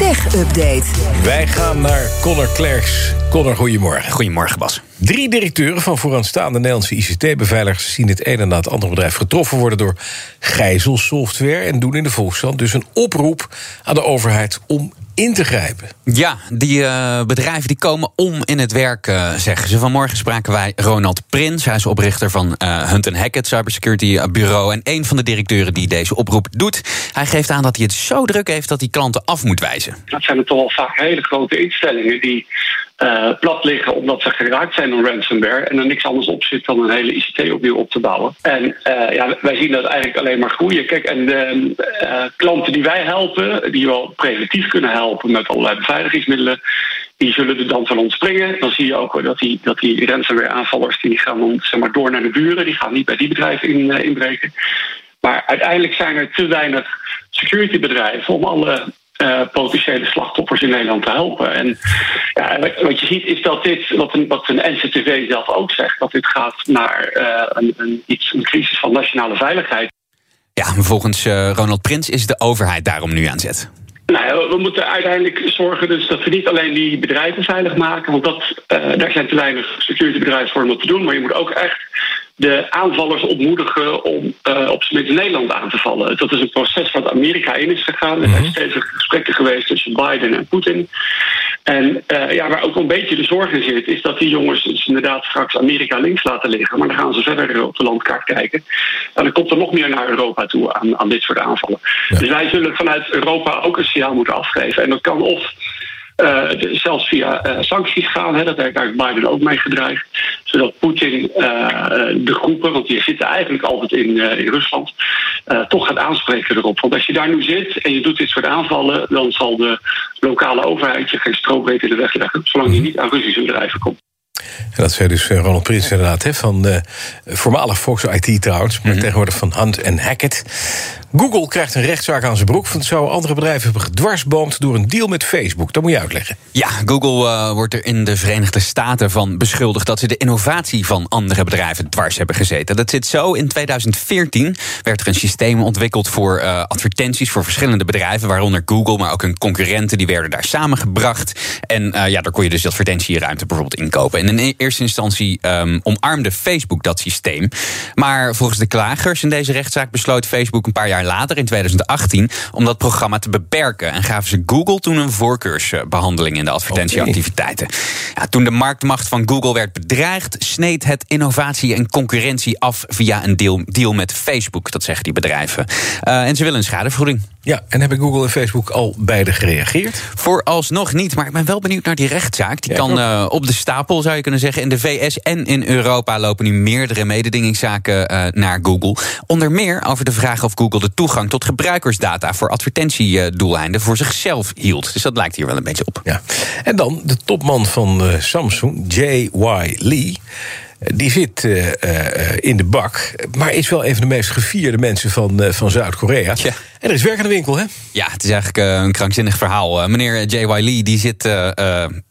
Tech Update. Wij gaan naar Connor Klerks. Connor, goedemorgen. Goedemorgen, Bas. Drie directeuren van vooraanstaande Nederlandse ICT-beveiligers... zien het een en na het andere bedrijf getroffen worden door gijzelsoftware... en doen in de Volkskrant dus een oproep aan de overheid om in te grijpen. Ja, die uh, bedrijven die komen om in het werk, uh, zeggen ze. Vanmorgen spraken wij Ronald Prins. Hij is oprichter van uh, Hunt Hackett Cybersecurity Bureau... en een van de directeuren die deze oproep doet. Hij geeft aan dat hij het zo druk heeft dat hij klanten af moet wijzen. Dat zijn er toch wel vaak hele grote instellingen... die uh, plat liggen omdat ze geraakt zijn door ransomware en er niks anders op zit dan een hele ICT opnieuw op te bouwen. En uh, ja, wij zien dat eigenlijk alleen maar groeien. Kijk, en de uh, klanten die wij helpen, die wel preventief kunnen helpen met allerlei beveiligingsmiddelen, die zullen er dan van ons springen. Dan zie je ook dat die, dat die ransomware aanvallers die gaan dan zeg maar, door naar de buren, die gaan niet bij die bedrijven in, inbreken. Maar uiteindelijk zijn er te weinig securitybedrijven om alle uh, potentiële slachtoffers in Nederland te helpen. En ja, wat je ziet is dat dit, wat een, wat een NCTV zelf ook zegt, dat dit gaat naar uh, een, een, iets, een crisis van nationale veiligheid. Ja, volgens uh, Ronald Prins is de overheid daarom nu aan zet. Nou, we moeten uiteindelijk zorgen dus dat we niet alleen die bedrijven veilig maken, want dat, daar zijn te weinig securitybedrijven voor om dat te doen, maar je moet ook echt de aanvallers ontmoedigen om uh, op zijn minst Nederland aan te vallen. Dat is een proces wat Amerika in is gegaan. Er zijn stevige gesprekken geweest tussen Biden en Poetin. En uh, ja, waar ook een beetje de zorg in zit, is dat die jongens dus inderdaad straks Amerika links laten liggen. Maar dan gaan ze verder op de landkaart kijken. En dan komt er nog meer naar Europa toe aan, aan dit soort aanvallen. Ja. Dus wij zullen vanuit Europa ook een signaal moeten afgeven. En dat kan of uh, zelfs via uh, sancties gaan. Hè, dat heeft eigenlijk Biden ook mee gedreigd. Zodat Poetin uh, de groepen, want die zitten eigenlijk altijd in, in Rusland, toch gaat aanspreken erop. Want als je daar nu zit en je doet dit soort aanvallen, dan zal de lokale overheid je geen stroombreed in de weg leggen, zolang je niet aan Russische bedrijven komt. En dat zei dus Ronald Prins inderdaad, hè, van uh, voormalig Fox IT trouwens, maar mm -hmm. tegenwoordig van Hunt en Hackett. Google krijgt een rechtszaak aan zijn broek, want zou andere bedrijven hebben gedwarsboomd door een deal met Facebook. Dat moet je uitleggen. Ja, Google uh, wordt er in de Verenigde Staten van beschuldigd dat ze de innovatie van andere bedrijven dwars hebben gezeten. Dat zit zo. In 2014 werd er een systeem ontwikkeld voor uh, advertenties voor verschillende bedrijven, waaronder Google, maar ook hun concurrenten, die werden daar samengebracht. En uh, ja, daar kon je dus advertentieruimte bijvoorbeeld inkopen. En in eerste instantie um, omarmde Facebook dat systeem. Maar volgens de klagers in deze rechtszaak besloot Facebook een paar jaar later, in 2018, om dat programma te beperken. En gaven ze Google toen een voorkeursbehandeling in de advertentieactiviteiten. Ja, toen de marktmacht van Google werd bedreigd, sneed het innovatie en concurrentie af via een deal, deal met Facebook. Dat zeggen die bedrijven. Uh, en ze willen een schadevergoeding. Ja, en hebben Google en Facebook al beide gereageerd? Vooralsnog niet, maar ik ben wel benieuwd naar die rechtszaak. Die ja, kan uh, op de stapel, zou je kunnen zeggen. In de VS en in Europa lopen nu meerdere mededingingszaken uh, naar Google. Onder meer over de vraag of Google de toegang tot gebruikersdata voor advertentiedoeleinden voor zichzelf hield. Dus dat lijkt hier wel een beetje op. Ja. En dan de topman van uh, Samsung, J.Y. Lee. Die zit uh, uh, in de bak, maar is wel een van de meest gevierde mensen van, uh, van Zuid-Korea. Ja. En er is werk aan de winkel, hè? Ja, het is eigenlijk een krankzinnig verhaal. meneer J.Y. Lee die zit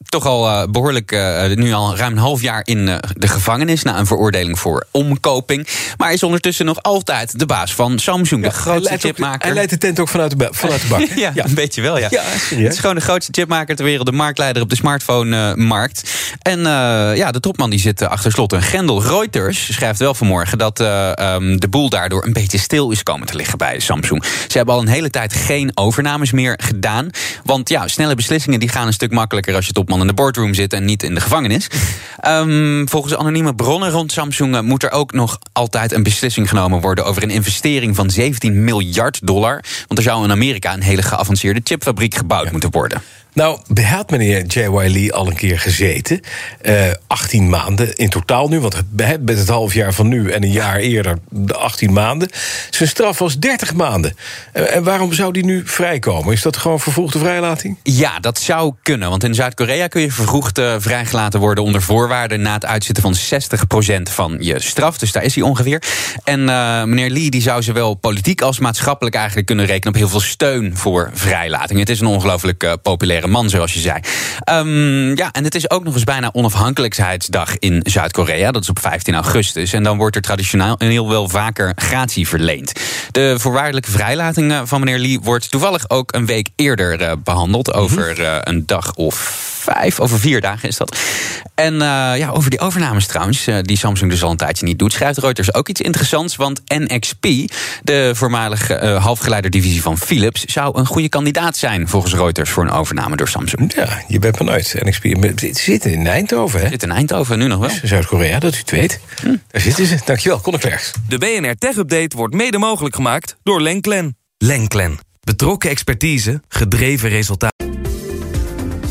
toch al behoorlijk, nu al ruim een half jaar in de gevangenis... na een veroordeling voor omkoping. Maar is ondertussen nog altijd de baas van Samsung, ja, de grootste hij chipmaker. Ook, hij leidt de tent ook vanuit de, vanuit de bak. ja, ja, een beetje wel, ja. ja het is gewoon de grootste chipmaker ter wereld, de marktleider op de smartphone-markt. En ja, de topman die zit achter slot en grendel. Reuters schrijft wel vanmorgen dat uh, um, de boel daardoor een beetje stil is komen te liggen bij Samsung. Ze hebben al een hele tijd geen overnames meer gedaan. Want ja, snelle beslissingen die gaan een stuk makkelijker als je topman in de boardroom zit en niet in de gevangenis. Um, volgens anonieme bronnen rond Samsung moet er ook nog altijd een beslissing genomen worden over een investering van 17 miljard dollar. Want er zou in Amerika een hele geavanceerde chipfabriek gebouwd ja. moeten worden. Nou, had meneer J.Y. Lee al een keer gezeten. Uh, 18 maanden in totaal nu, want met het half jaar van nu en een jaar eerder de 18 maanden. Zijn straf was 30 maanden. En waarom zou die nu vrijkomen? Is dat gewoon vervroegde vrijlating? Ja, dat zou kunnen. Want in Zuid-Korea kun je vervroegd uh, vrijgelaten worden onder voorwaarden na het uitzitten van 60% van je straf. Dus daar is hij ongeveer. En meneer Lee die zou zowel politiek als maatschappelijk eigenlijk kunnen rekenen op heel veel steun voor vrijlating. Het is een ongelooflijk populaire man, zoals je zei. Um, ja, en het is ook nog eens bijna onafhankelijkheidsdag in Zuid-Korea. Dat is op 15 augustus. En dan wordt er traditioneel heel wel vaker gratie verleend. De voorwaardelijke vrijlating van meneer Lee wordt toevallig ook een week eerder uh, behandeld. Over uh, een dag of vijf, over vier dagen is dat. En uh, ja, over die overnames trouwens, die Samsung dus al een tijdje niet doet, schrijft Reuters ook iets interessants. Want NXP, de voormalige halfgeleiderdivisie van Philips, zou een goede kandidaat zijn volgens Reuters voor een overname door Samsung. Ja, je bent benieuwd. NXP het zit in Eindhoven, hè? Zit in Eindhoven, nu nog wel. Zuid-Korea, dat u het weet. Hm. Daar zitten ze. Dankjewel, Conor Klerks. De BNR Tech Update wordt mede mogelijk gemaakt door Lenklen. Lenklen. Betrokken expertise, gedreven resultaten.